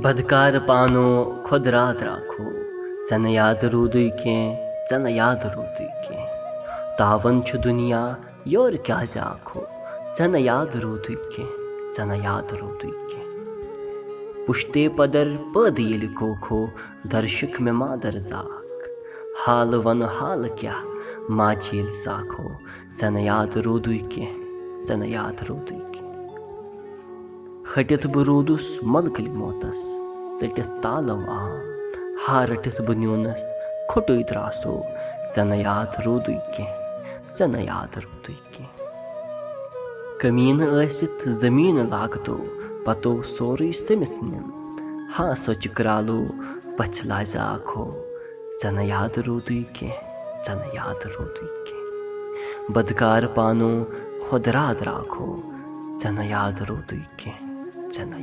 بدکار پانو خۄدرا راکھو ژےٚ نہٕ یادٕ روٗدُے کیٚنٛہہ ژےٚ نہٕ یادٕ روٗدُے کیٚنٛہہ تاوَن چھُ دُنیا یورٕ کیٛازِ آکھو ژےٚ نہٕ یادٕ روٗدُے کیٚنٛہہ نہٕ یادٕ روٗدُے کیٚنٛہہ پُشتے پَدر پٲدٕ ییٚلہِ کوکھو دَرشُک مےٚ مادر زاکھ حالہٕ وَنہٕ حالہٕ کیٛاہ ماجہِ ییٚلہِ ساکھو ژےٚ نہٕ یادٕ ۂٹِتھ بہٕ روٗدُس مۄلکٕلۍ موتَس ژٔٹِتھ تالو آو ہا رٔٹِتھ بہٕ نیوٗنَس کھوٚٹُے درٛاسو ژےٚ نہٕ یاد روٗدُے کیٚنٛہہ ژےٚ نہٕ یاد روٗدُے کیٚنٛہہ۔ کٔمیٖنہٕ ٲسِتھ زٔمیٖنہٕ لاگتو پَتو سورُے سٔمِتھ نِن ہا سۄچہِ کرٛالو پَژھِ لاجہِ آکھو ژےٚ نہٕ یاد روٗدُے کیٚنٛہہ ژےٚ نہٕ یاد روٗدُے کیٚنٛہہ۔ بدکار پانو خۄدرا راکھو ژےٚ نہٕ یاد روٗدُے کیٚنٛہہ ژےٚ نہٕ